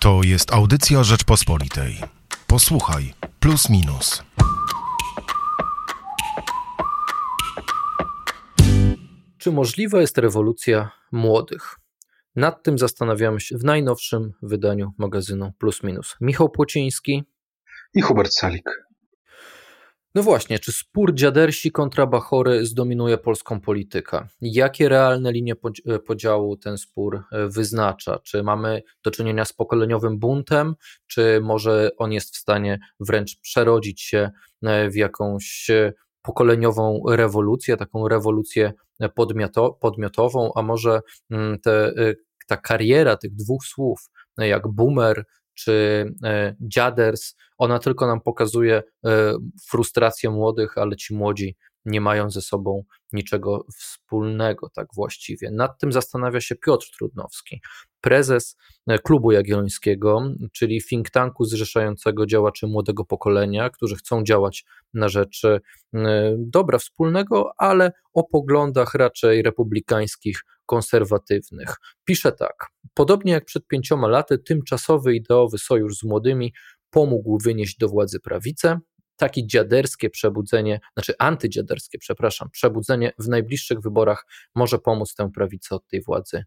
To jest audycja Rzeczpospolitej. Posłuchaj, plus minus. Czy możliwa jest rewolucja młodych? Nad tym zastanawiamy się w najnowszym wydaniu magazynu Plus Minus. Michał Płociński i Hubert Salik. No właśnie, czy spór dziadersi kontra Bachory zdominuje polską politykę? Jakie realne linie e, podziału ten spór e, wyznacza? Czy mamy do czynienia z pokoleniowym buntem, czy może on jest w stanie wręcz przerodzić się e, w jakąś pokoleniową rewolucję, taką rewolucję podmiotową, a może mm, te, ta kariera tych dwóch słów, jak boomer czy e, dziaders, ona tylko nam pokazuje e, frustrację młodych, ale ci młodzi nie mają ze sobą niczego wspólnego, tak właściwie. Nad tym zastanawia się Piotr Trudnowski, prezes e, Klubu Jagiellońskiego, czyli think tanku zrzeszającego działaczy młodego pokolenia, którzy chcą działać na rzecz dobra wspólnego, ale o poglądach raczej republikańskich, konserwatywnych. Pisze tak: Podobnie jak przed pięcioma laty, tymczasowy ideowy sojusz z młodymi pomógł wynieść do władzy prawicę. Takie dziaderskie przebudzenie, znaczy antydziaderskie, przepraszam, przebudzenie w najbliższych wyborach może pomóc tę prawicę od tej władzy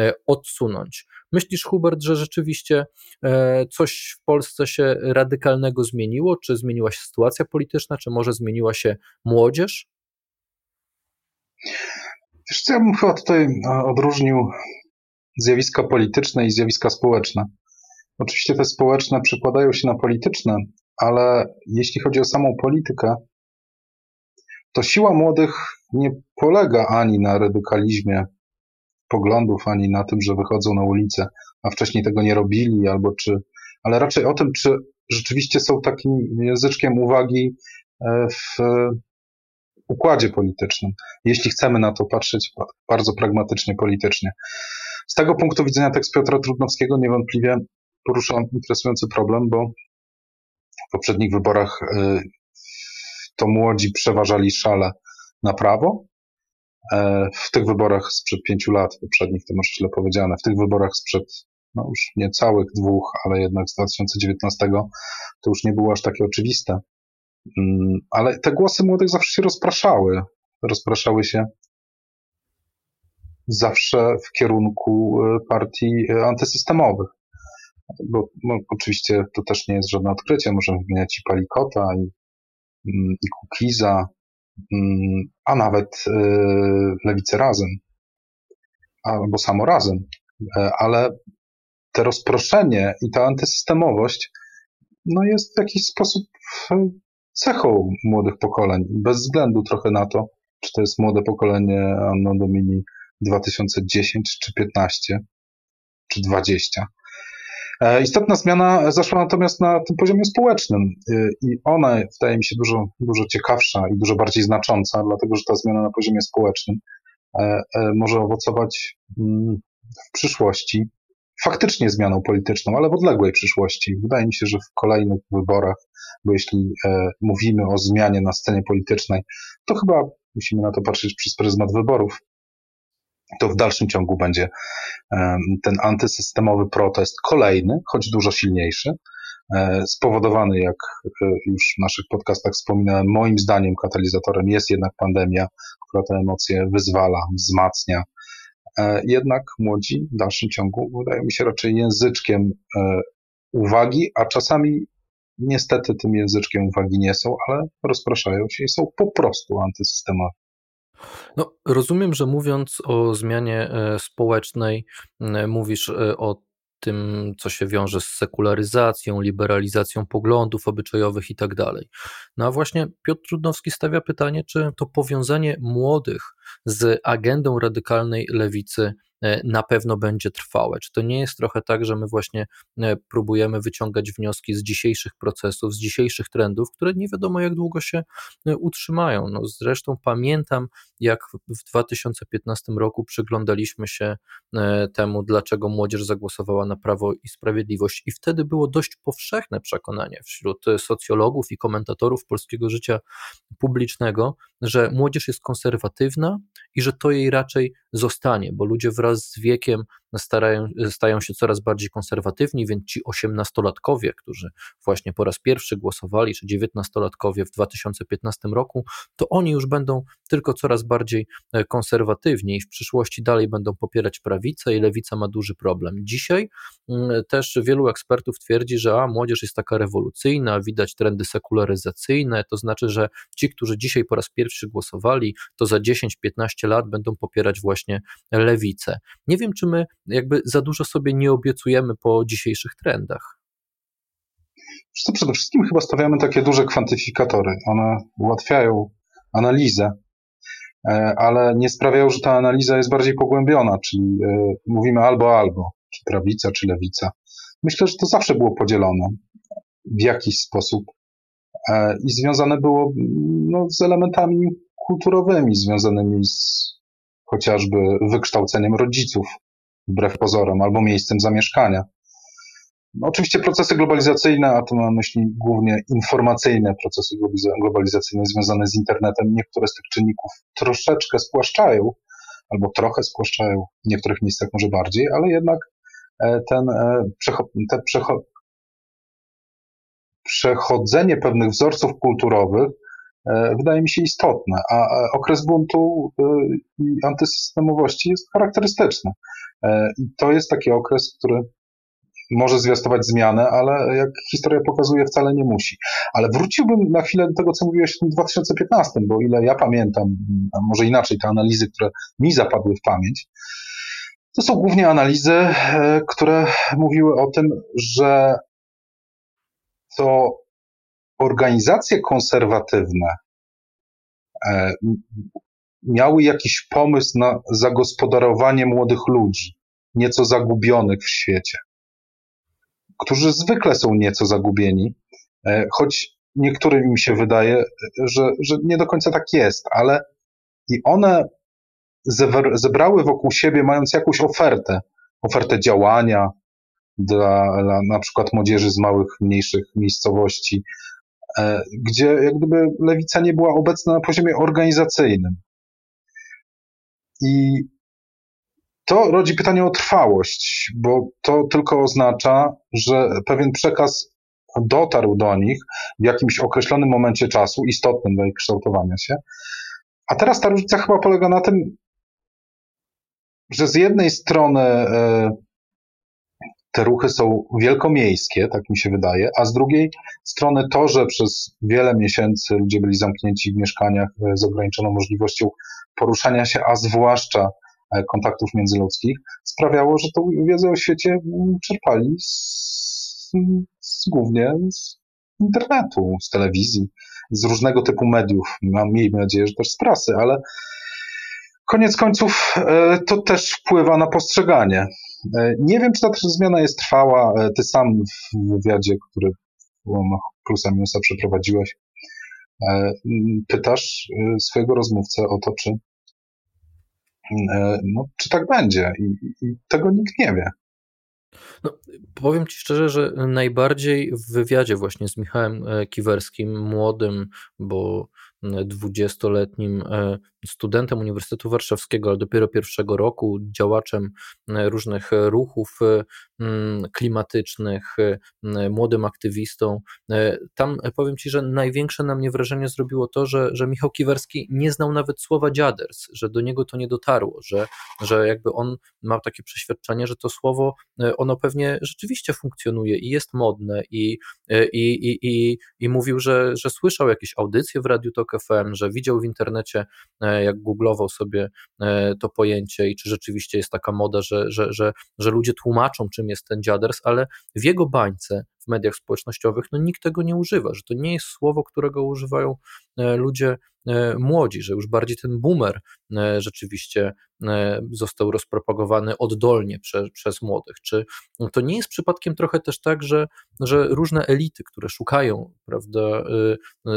e, odsunąć. Myślisz, Hubert, że rzeczywiście e, coś w Polsce się radykalnego zmieniło? Czy zmieniła się sytuacja polityczna, czy może zmieniła się młodzież? Wiesz co, ja bym chyba tutaj odróżnił zjawiska polityczne i zjawiska społeczne. Oczywiście te społeczne przekładają się na polityczne, ale jeśli chodzi o samą politykę, to siła młodych nie polega ani na radykalizmie poglądów, ani na tym, że wychodzą na ulicę, a wcześniej tego nie robili, albo czy, ale raczej o tym, czy rzeczywiście są takim języczkiem uwagi e, w układzie politycznym, jeśli chcemy na to patrzeć bardzo pragmatycznie, politycznie. Z tego punktu widzenia tekst Piotra Trudnowskiego niewątpliwie porusza interesujący problem, bo w poprzednich wyborach y, to młodzi przeważali szale na prawo. E, w tych wyborach sprzed pięciu lat, poprzednich to może źle powiedziane, w tych wyborach sprzed no już nie całych dwóch, ale jednak z 2019 to już nie było aż takie oczywiste. Mm, ale te głosy młodych zawsze się rozpraszały. Rozpraszały się zawsze w kierunku e, partii e, antysystemowych. Bo no, oczywiście to też nie jest żadne odkrycie. Możemy wymieniać i Palikota, i, mm, i Kukiza, mm, a nawet e, Lewicę Razem, albo samo Razem. Ale te rozproszenie i ta antysystemowość no jest w jakiś sposób cechą młodych pokoleń, bez względu trochę na to, czy to jest młode pokolenie Anno Domini 2010 czy 15 czy 20. E, istotna zmiana zaszła natomiast na tym poziomie społecznym e, i ona wydaje mi się dużo, dużo ciekawsza i dużo bardziej znacząca, dlatego że ta zmiana na poziomie społecznym e, może owocować mm, w przyszłości faktycznie zmianą polityczną, ale w odległej przyszłości. Wydaje mi się, że w kolejnych wyborach, bo jeśli mówimy o zmianie na scenie politycznej, to chyba musimy na to patrzeć przez pryzmat wyborów, to w dalszym ciągu będzie ten antysystemowy protest kolejny, choć dużo silniejszy, e, spowodowany, jak e, już w naszych podcastach wspominałem, moim zdaniem katalizatorem jest jednak pandemia, która te emocje wyzwala, wzmacnia. E, jednak młodzi w dalszym ciągu wydają mi się raczej języczkiem uwagi, a czasami niestety tym języczkiem uwagi nie są, ale rozpraszają się i są po prostu antysystemowi. No, rozumiem, że mówiąc o zmianie e, społecznej, mówisz e, o tym, co się wiąże z sekularyzacją, liberalizacją poglądów obyczajowych i tak dalej. No a właśnie Piotr Trudnowski stawia pytanie, czy to powiązanie młodych z agendą radykalnej lewicy na pewno będzie trwałe. Czy to nie jest trochę tak, że my właśnie e, próbujemy wyciągać wnioski z dzisiejszych procesów, z dzisiejszych trendów, które nie wiadomo jak długo się e, utrzymają. No zresztą pamiętam, jak w 2015 roku przyglądaliśmy się temu, dlaczego młodzież zagłosowała na Prawo i Sprawiedliwość, i wtedy było dość powszechne przekonanie wśród socjologów i komentatorów polskiego życia publicznego, że młodzież jest konserwatywna i że to jej raczej zostanie, bo ludzie wraz z wiekiem starają, stają się coraz bardziej konserwatywni, więc ci osiemnastolatkowie, którzy właśnie po raz pierwszy głosowali, czy dziewiętnastolatkowie w 2015 roku, to oni już będą tylko coraz bardziej e, konserwatywni i w przyszłości dalej będą popierać prawicę i lewica ma duży problem. Dzisiaj mm, też wielu ekspertów twierdzi, że a, młodzież jest taka rewolucyjna, widać trendy sekularyzacyjne, to znaczy, że ci, którzy dzisiaj po raz pierwszy głosowali, to za 10-15 lat będą popierać właśnie lewicę. Nie wiem, czy my jakby za dużo sobie nie obiecujemy po dzisiejszych trendach. To przede wszystkim chyba stawiamy takie duże kwantyfikatory. One ułatwiają analizę, e, ale nie sprawiają, że ta analiza jest bardziej pogłębiona, czyli e, mówimy albo albo, czy prawica, czy lewica. Myślę, że to zawsze było podzielone w jakiś sposób e, i związane było no, z elementami kulturowymi, związanymi z chociażby wykształceniem rodziców, wbrew pozorom, albo miejscem zamieszkania. No, oczywiście procesy globalizacyjne, a tu mam na myśli głównie informacyjne procesy globalizacyjne związane z internetem, niektóre z tych czynników troszeczkę spłaszczają, albo trochę spłaszczają, w niektórych miejscach może bardziej, ale jednak e, ten, e, te przechodzenie pewnych wzorców kulturowych wydaje mi się istotne, a okres buntu i antysystemowości jest charakterystyczny. I to jest taki okres, który może zwiastować zmianę, ale jak historia pokazuje, wcale nie musi. Ale wróciłbym na chwilę do tego, co mówiłeś w 2015, bo ile ja pamiętam, a może inaczej, te analizy, które mi zapadły w pamięć, to są głównie analizy, e, które mówiły o tym, że to organizacje konserwatywne e, miały jakiś pomysł na zagospodarowanie młodych ludzi, nieco zagubionych w świecie którzy zwykle są nieco zagubieni, e, choć niektórym im się wydaje, że, że nie do końca tak jest, ale i one zebrały wokół siebie, mając jakąś ofertę, ofertę działania dla, dla na przykład młodzieży z małych, mniejszych miejscowości, gdzie jak gdyby lewica nie była obecna na poziomie organizacyjnym. I to rodzi pytanie o trwałość, bo to tylko oznacza, że pewien przekaz dotarł do nich w jakimś określonym momencie czasu, istotnym dla ich kształtowania się. A teraz ta różnica chyba polega na tym, że z jednej strony e, te ruchy są wielkomiejskie, tak mi się wydaje, a z drugiej strony to, że przez wiele miesięcy ludzie byli zamknięci w mieszkaniach e, z ograniczoną możliwością poruszania się, a zwłaszcza E, kontaktów międzyludzkich, sprawiało, że tą wiedzę o świecie mm, czerpali z, z, głównie z internetu, z telewizji, z różnego typu mediów. Mam, miejmy nadzieję, że też z prasy, ale koniec końców e, to też wpływa na postrzeganie. E, nie wiem, czy ta zmiana jest trwała. Ty sam w wywiadzie, który plusa minusa przeprowadziłeś, pytasz swojego rozmówcę o to, czy E, no, czy tak będzie? I, I, tego nikt nie wie. No, powiem Ci szczerze, że najbardziej w wywiadzie właśnie z Michałem e, Kiwerskim, młodym, bo dwudziestoletnim e, studentem Uniwersytetu Warszawskiego, ale dopiero pierwszego roku, działaczem różnych ruchów klimatycznych, młodym aktywistą. Tam powiem Ci, że największe na mnie wrażenie zrobiło to, że, że Michał Kiwerski nie znał nawet słowa dziaders, że do niego to nie dotarło, że, że jakby on ma takie przeświadczenie, że to słowo ono pewnie rzeczywiście funkcjonuje i jest modne i, i, i, i, i mówił, że, że słyszał jakieś audycje w Radiu Tok FM, że widział w internecie jak googlował sobie e, to pojęcie i czy rzeczywiście jest taka moda, że, że, że, że ludzie tłumaczą, czym jest ten dziaders, ale w jego bańce w mediach społecznościowych, no nikt tego nie używa, że to nie jest słowo, którego używają e, ludzie młodzi, że już bardziej ten boomer e, rzeczywiście został rozpropagowany oddolnie prze, przez młodych. Czy to nie jest przypadkiem trochę też tak, że, że różne elity, które szukają prawda,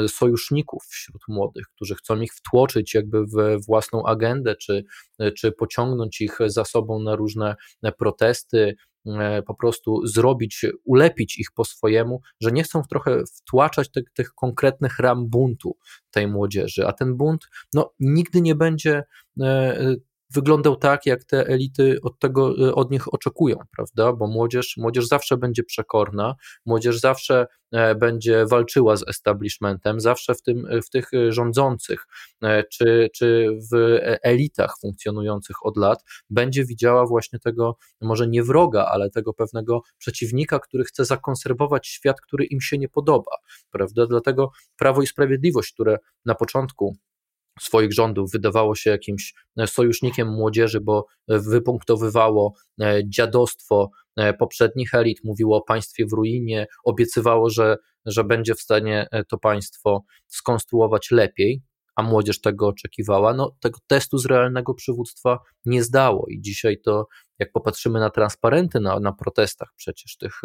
sojuszników wśród młodych, którzy chcą ich wtłoczyć jakby w własną agendę, czy, czy pociągnąć ich za sobą na różne protesty, E, po prostu zrobić, ulepić ich po swojemu, że nie chcą trochę wtłaczać tych, tych konkretnych ram buntu tej młodzieży, a ten bunt no, nigdy nie będzie e, wyglądał tak, jak te elity od tego, od nich oczekują, prawda? Bo młodzież, młodzież zawsze będzie przekorna, młodzież zawsze e, będzie walczyła z establishmentem, zawsze w, tym, w tych rządzących e, czy, czy w elitach funkcjonujących od lat będzie widziała właśnie tego, może nie wroga, ale tego pewnego przeciwnika, który chce zakonserwować świat, który im się nie podoba, prawda? Dlatego Prawo i Sprawiedliwość, które na początku swoich rządów wydawało się jakimś e, sojusznikiem młodzieży, bo e, wypunktowywało e, dziadostwo poprzednich elit, mówiło o państwie w ruinie, obiecywało, że, że będzie w stanie to państwo skonstruować lepiej, a młodzież tego oczekiwała, no tego testu z realnego przywództwa nie zdało i dzisiaj to jak popatrzymy na transparenty na, na protestach przecież tych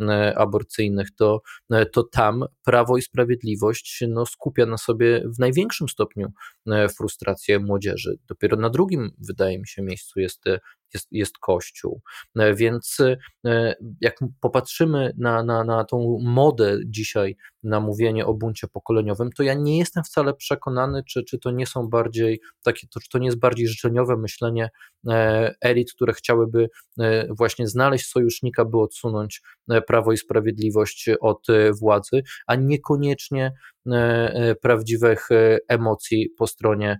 e, aborcyjnych, to, e, to tam Prawo i Sprawiedliwość no, skupia na sobie w największym stopniu frustrację młodzieży. Dopiero na drugim, wydaje mi się, miejscu jest jest, jest Kościół. Więc jak popatrzymy na, na, na tą modę dzisiaj na mówienie o buncie pokoleniowym, to ja nie jestem wcale przekonany, czy, czy to nie są bardziej takie, to, czy to nie jest bardziej życzeniowe myślenie elit, które chciały chciałyby e, właśnie znaleźć sojusznika, by odsunąć e, Prawo i Sprawiedliwość od e, władzy, a niekoniecznie prawdziwych emocji po stronie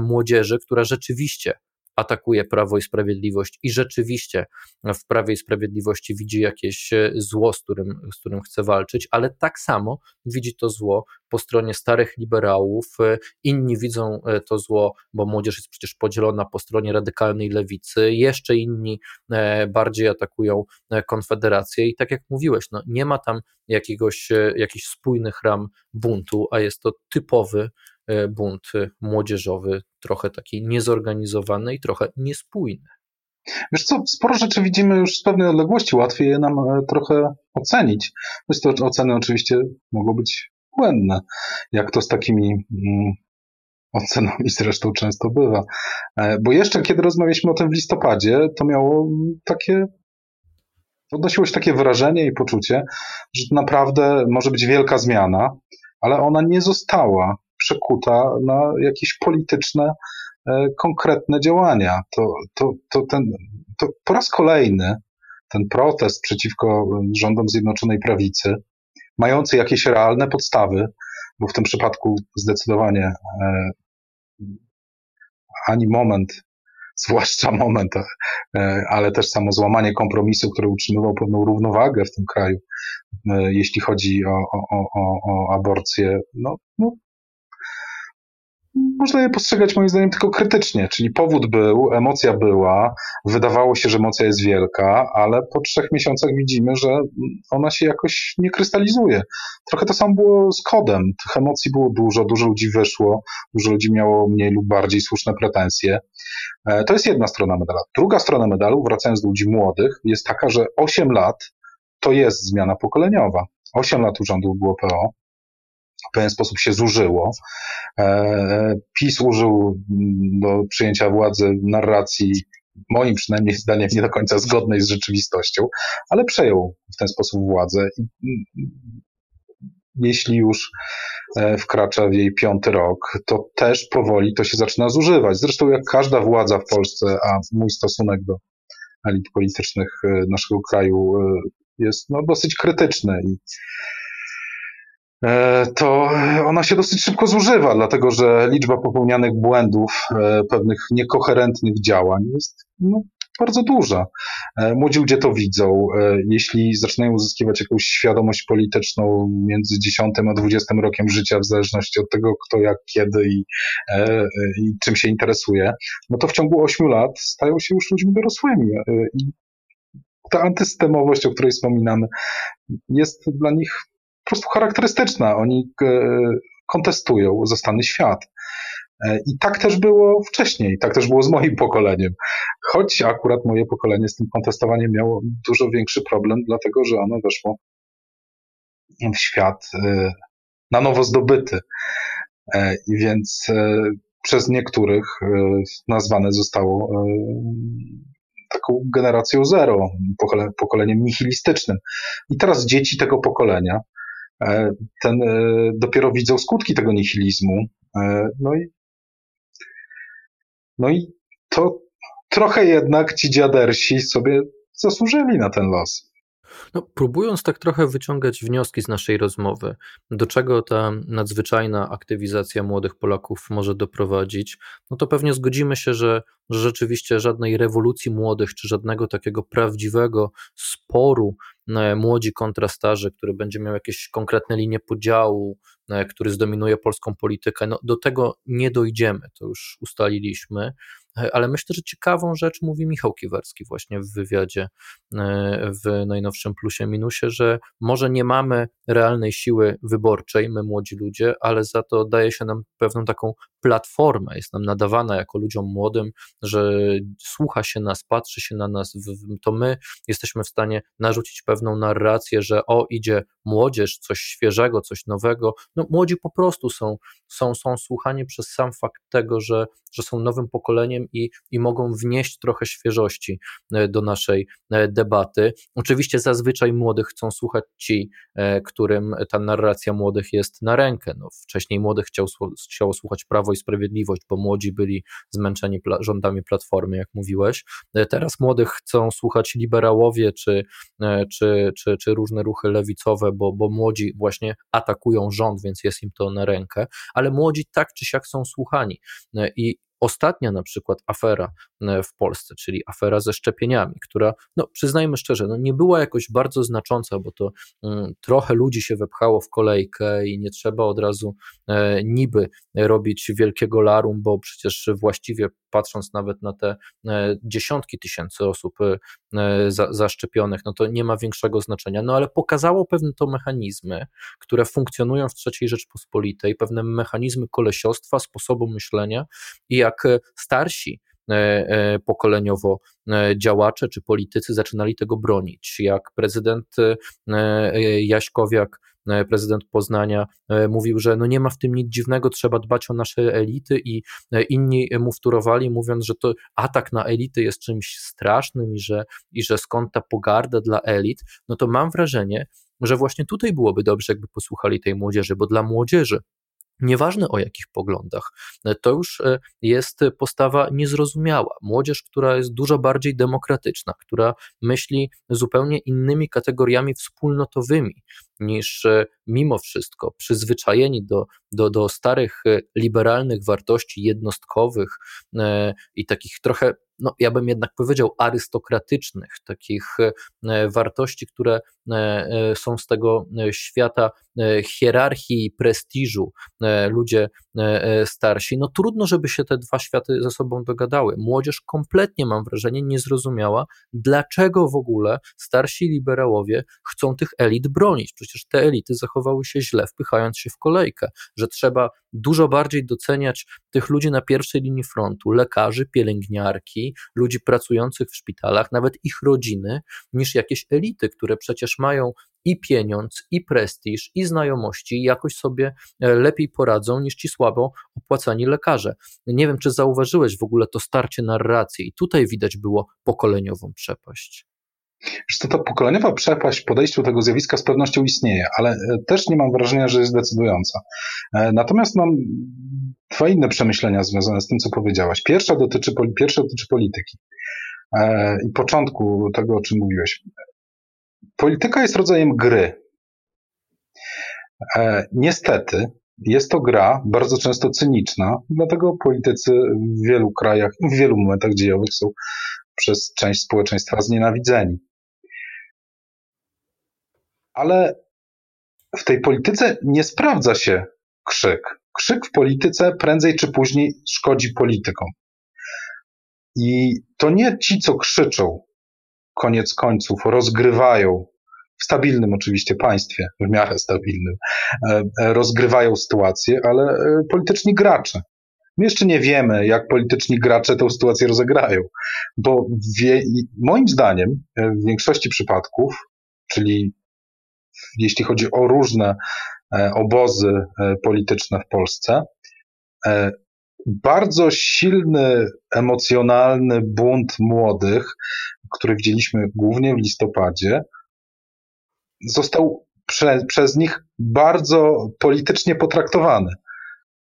młodzieży, która rzeczywiście atakuje Prawo i Sprawiedliwość i rzeczywiście w Prawie i Sprawiedliwości widzi jakieś e, zło, z którym, z którym chce walczyć, ale tak samo widzi to zło po stronie starych liberałów, e, inni widzą e, to zło, bo młodzież jest przecież podzielona po stronie radykalnej lewicy, jeszcze inni bardziej atakują Konfederację. I tak jak mówiłeś, no nie ma tam jakiegoś, jakichś spójnych ram buntu, a jest to typowy bunt młodzieżowy, trochę taki niezorganizowany i trochę niespójny. Wiesz co, sporo rzeczy widzimy już z pewnej odległości, łatwiej je nam e, trochę ocenić. Myślę, że oceny oczywiście mogą być błędne, jak to z takimi mm, ocenami zresztą często bywa. E, bo jeszcze kiedy rozmawialiśmy o tym w listopadzie, to miało takie odnosiło się takie wrażenie i poczucie, że naprawdę może być wielka zmiana, ale ona nie została przekuta na jakieś polityczne, e, konkretne działania. To, to, to, ten, to po raz kolejny ten protest przeciwko rządom Zjednoczonej Prawicy, mający jakieś realne podstawy, bo w tym przypadku zdecydowanie e, ani moment, zwłaszcza moment, e, ale też samo złamanie kompromisu, który utrzymywał pewną równowagę w tym kraju, jeśli chodzi o, o, o, o aborcję, no, no można je postrzegać moim zdaniem tylko krytycznie, czyli powód był, emocja była, wydawało się, że emocja jest wielka, ale po trzech miesiącach widzimy, że ona się jakoś nie krystalizuje. Trochę to samo było z kodem. Tych emocji było dużo, dużo ludzi wyszło, dużo ludzi miało mniej lub bardziej słuszne pretensje. E, to jest jedna strona medalu. Druga strona medalu, wracając do ludzi młodych, jest taka, że 8 lat to jest zmiana pokoleniowa. 8 lat urządów było PO, w pewien sposób się zużyło. E, PiS użył do przyjęcia władzy narracji, moim przynajmniej zdaniem, nie do końca zgodnej z rzeczywistością, ale przejął w ten sposób władzę. Jeśli już e, wkracza w jej piąty rok, to też powoli to się zaczyna zużywać. Zresztą jak każda władza w Polsce, a mój stosunek do elit politycznych e, naszego kraju jest no, dosyć krytyczny to ona się dosyć szybko zużywa, dlatego że liczba popełnianych błędów, e, pewnych niekoherentnych działań jest no, bardzo duża. E, młodzi ludzie to widzą. Jeśli zaczynają uzyskiwać jakąś świadomość polityczną między 10 a 20 rokiem życia, w zależności od tego, kto jak, kiedy i, i czym się interesuje, no to w ciągu 8 lat stają się już ludźmi dorosłymi. I ta antysystemowość, o której wspominamy, jest dla nich po prostu charakterystyczna. Oni e, kontestują zostany świat. E, I tak też było wcześniej, tak też było z moim pokoleniem. Choć akurat moje pokolenie z tym kontestowaniem miało dużo większy problem, dlatego że ono weszło w świat e, na nowo zdobyty. I więc przez niektórych nazwane zostało taką generacją zero, pokoleniem nihilistycznym. I teraz dzieci tego pokolenia ten, e, dopiero widzą skutki tego nihilizmu. E, no i, no i to trochę jednak ci dziadersi sobie zasłużyli na ten los. No, próbując tak trochę wyciągać wnioski z naszej rozmowy, do czego ta nadzwyczajna aktywizacja młodych Polaków może doprowadzić, no to pewnie zgodzimy się, że, rzeczywiście żadnej rewolucji młodych, czy żadnego takiego prawdziwego sporu e, młodzi kontra starzy, który będzie miał jakieś konkretne linie podziału, e, który zdominuje polską politykę, no do tego nie dojdziemy, to już ustaliliśmy. Ale myślę, że ciekawą rzecz mówi Michał Kiwerski właśnie w wywiadzie e, w najnowszym Plusie Minusie, że może nie mamy realnej siły wyborczej, my młodzi ludzie, ale za to daje się nam pewną taką platformę, jest nam nadawana jako ludziom młodym, że słucha się nas, patrzy się na nas, to my jesteśmy w stanie narzucić pewną narrację, że o, idzie młodzież, coś świeżego, coś nowego. No, młodzi po prostu są, są, są słuchani przez sam fakt tego, że, że są nowym pokoleniem i, i mogą wnieść trochę świeżości e, do naszej e, debaty. Oczywiście zazwyczaj młodych chcą słuchać ci, e, którym ta narracja młodych jest na rękę. No, wcześniej młodych chciał, chciało słuchać Prawo i Sprawiedliwość, bo młodzi byli zmęczeni pla rządami Platformy, jak mówiłeś. Teraz młodych chcą słuchać liberałowie czy, czy, czy, czy różne ruchy lewicowe, bo, bo młodzi właśnie atakują rząd, więc jest im to na rękę, ale młodzi tak czy siak są słuchani. I, Ostatnia na przykład afera e, w Polsce, czyli afera ze szczepieniami, która, no przyznajmy szczerze, no nie była jakoś bardzo znacząca, bo to mm, trochę ludzi się wepchało w kolejkę i nie trzeba od razu e, niby robić wielkiego larum, bo przecież właściwie patrząc nawet na te e, dziesiątki tysięcy osób e, zaszczepionych, no to nie ma większego znaczenia, no ale pokazało pewne to mechanizmy, które funkcjonują w III Rzeczpospolitej, pewne mechanizmy kolesiostwa, sposobu myślenia i jak starsi e, pokoleniowo działacze czy politycy zaczynali tego bronić. Jak prezydent Jaśkowiak E, prezydent Poznania e, mówił, że no nie ma w tym nic dziwnego, trzeba dbać o nasze elity i e, inni mu wtórowali, mówiąc, że to atak na elity jest czymś strasznym i że, i że skąd ta pogarda dla elit, no to mam wrażenie, że właśnie tutaj byłoby dobrze, jakby posłuchali tej młodzieży, bo dla młodzieży Nieważne o jakich poglądach, to już jest postawa niezrozumiała. Młodzież, która jest dużo bardziej demokratyczna, która myśli zupełnie innymi kategoriami wspólnotowymi, niż e, mimo wszystko przyzwyczajeni do, do, do starych e, liberalnych wartości jednostkowych e, i takich trochę, no ja bym jednak powiedział, arystokratycznych, takich wartości, które są z tego świata hierarchii i prestiżu, ludzie starsi, no trudno, żeby się te dwa światy ze sobą dogadały. Młodzież kompletnie, mam wrażenie, nie zrozumiała, dlaczego w ogóle starsi liberałowie chcą tych elit bronić przecież te elity zachowały się źle, wpychając się w kolejkę, że trzeba dużo bardziej doceniać tych ludzi na pierwszej linii frontu, lekarzy, pielęgniarki, ludzi pracujących w szpitalach, nawet ich rodziny, niż jakieś elity, które przecież mają i pieniądz, i prestiż, i znajomości, jakoś sobie e, lepiej poradzą niż ci słabo opłacani lekarze. Nie wiem, czy zauważyłeś w ogóle to starcie narracji, i tutaj widać było pokoleniową przepaść. Wiesz to ta pokoleniowa przepaść w podejściu do tego zjawiska z pewnością istnieje, ale e, też nie mam wrażenia, że jest decydująca. E, natomiast mam dwa inne przemyślenia związane z tym, co powiedziałaś. Pierwsza dotyczy, pierwsza dotyczy polityki e, i początku tego, o czym mówiłeś. Polityka jest rodzajem gry. Niestety, jest to gra bardzo często cyniczna, dlatego politycy w wielu krajach, w wielu momentach dziejowych są przez część społeczeństwa znienawidzeni. Ale w tej polityce nie sprawdza się krzyk. Krzyk w polityce prędzej czy później szkodzi politykom. I to nie ci, co krzyczą, koniec końców, rozgrywają w stabilnym oczywiście państwie, w miarę stabilnym, e, e, rozgrywają sytuację, ale e, polityczni gracze. My jeszcze nie wiemy, jak polityczni gracze tę sytuację rozegrają, bo wie, moim zdaniem w większości przypadków, czyli jeśli chodzi o różne e, obozy e, polityczne w Polsce, e, bardzo silny, emocjonalny bunt młodych, który widzieliśmy głównie w listopadzie, został prze, przez nich bardzo politycznie potraktowany.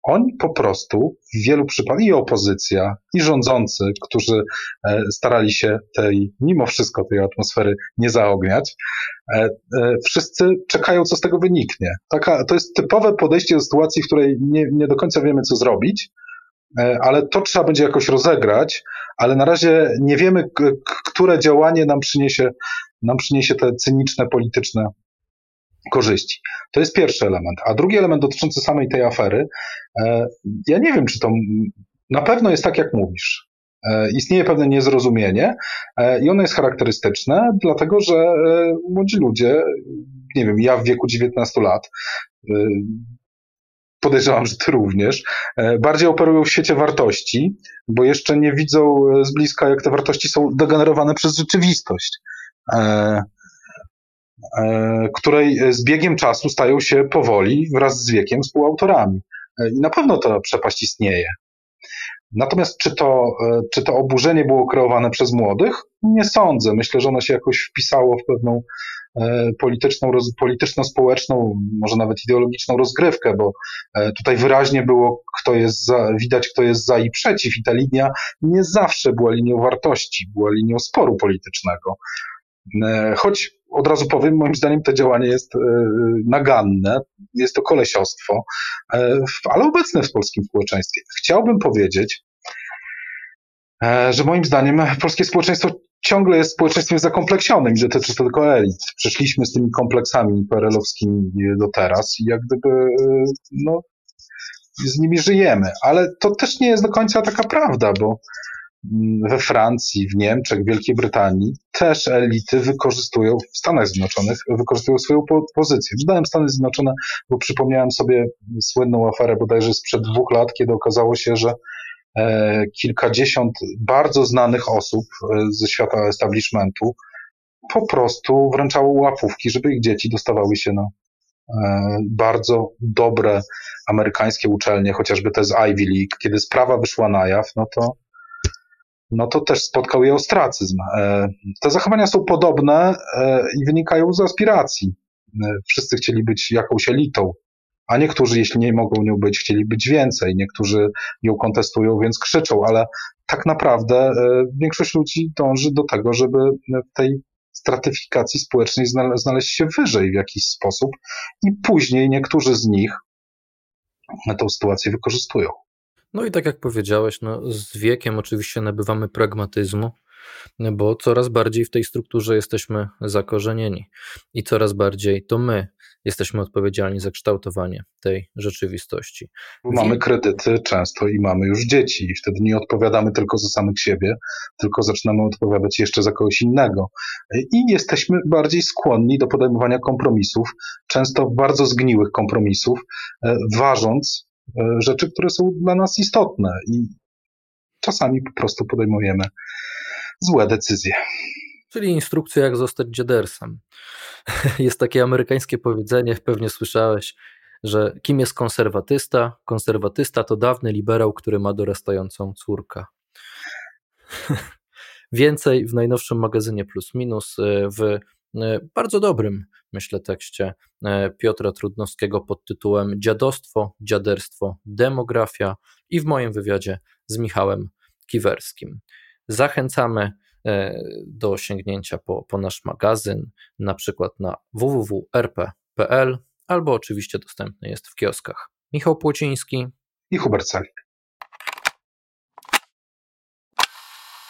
Oni po prostu w wielu przypadkach, i opozycja, i rządzący, którzy e, starali się tej, mimo wszystko tej atmosfery nie zaogniać, e, e, wszyscy czekają, co z tego wyniknie. Taka, to jest typowe podejście do sytuacji, w której nie, nie do końca wiemy, co zrobić, ale to trzeba będzie jakoś rozegrać, ale na razie nie wiemy, które działanie nam przyniesie, nam przyniesie te cyniczne, polityczne korzyści. To jest pierwszy element. A drugi element dotyczący samej tej afery, e, ja nie wiem, czy to na pewno jest tak, jak mówisz. E, istnieje pewne niezrozumienie e, i ono jest charakterystyczne, dlatego że młodzi ludzie, nie wiem, ja w wieku 19 lat, podejrzewam, że ty również, bardziej operują w świecie wartości, bo jeszcze nie widzą z bliska, jak te wartości są degenerowane przez rzeczywistość. E, której z biegiem czasu stają się powoli wraz z wiekiem współautorami. E, I na pewno ta przepaść istnieje. Natomiast czy to, e, czy to oburzenie było kreowane przez młodych? Nie sądzę. Myślę, że ono się jakoś wpisało w pewną polityczną, polityczno-społeczną, może nawet ideologiczną rozgrywkę, bo tutaj wyraźnie było, kto jest za, widać, kto jest za i przeciw. I ta linia nie zawsze była linią wartości, była linią sporu politycznego. Choć od razu powiem, moim zdaniem to działanie jest e, naganne, jest to kolesiostwo, e, ale obecne w polskim społeczeństwie. Chciałbym powiedzieć, e, że moim zdaniem polskie społeczeństwo ciągle jest społeczeństwem zakompleksionym dotyczy to tylko elit. Przeszliśmy z tymi kompleksami perelowskimi do teraz i jak gdyby no, z nimi żyjemy. Ale to też nie jest do końca taka prawda, bo we Francji, w Niemczech, w Wielkiej Brytanii też elity wykorzystują, w Stanach Zjednoczonych, wykorzystują swoją po pozycję. Dodałem Stany Zjednoczone, bo przypomniałem sobie słynną aferę bodajże sprzed dwóch lat, kiedy okazało się, że e, kilkadziesiąt bardzo znanych osób e, ze świata establishmentu po prostu wręczało łapówki, żeby ich dzieci dostawały się na e, bardzo dobre amerykańskie uczelnie, chociażby te z Ivy League. Kiedy sprawa wyszła na jaw, no to no to też spotkał je ostracyzm. E, te zachowania są podobne e, i wynikają z aspiracji. E, wszyscy chcieli być jakąś elitą, a niektórzy, jeśli nie mogą nią być, chcieli być więcej. Niektórzy ją kontestują, więc krzyczą, ale tak naprawdę większość ludzi dąży do tego, żeby w tej stratyfikacji społecznej znaleźć się wyżej w jakiś sposób i później niektórzy z nich tę sytuację wykorzystują. No i tak jak powiedziałeś, no, z wiekiem oczywiście nabywamy pragmatyzmu, bo coraz bardziej w tej strukturze jesteśmy zakorzenieni i coraz bardziej to my jesteśmy odpowiedzialni za kształtowanie tej rzeczywistości. Mamy kredyty często i mamy już dzieci, i wtedy nie odpowiadamy tylko za samych siebie, tylko zaczynamy odpowiadać jeszcze za kogoś innego. I jesteśmy bardziej skłonni do podejmowania kompromisów, często bardzo zgniłych kompromisów, e, ważąc rzeczy, które są dla nas istotne i czasami po prostu podejmujemy złe decyzje. Czyli instrukcja, jak zostać dziadersem. Jest takie amerykańskie powiedzenie, pewnie słyszałeś, że kim jest konserwatysta? Konserwatysta to dawny liberał, który ma dorastającą córkę. Więcej w najnowszym magazynie Plus Minus e, w E, bardzo dobrym, myślę, tekście e, Piotra Trudnowskiego pod tytułem Dziadostwo, dziaderstwo, demografia i w moim wywiadzie z Michałem Kiwerskim. Zachęcamy e, do sięgnięcia po, po nasz magazyn, na przykład na www.rp.pl albo oczywiście dostępny jest w kioskach. Michał Płociński i Hubert Salik.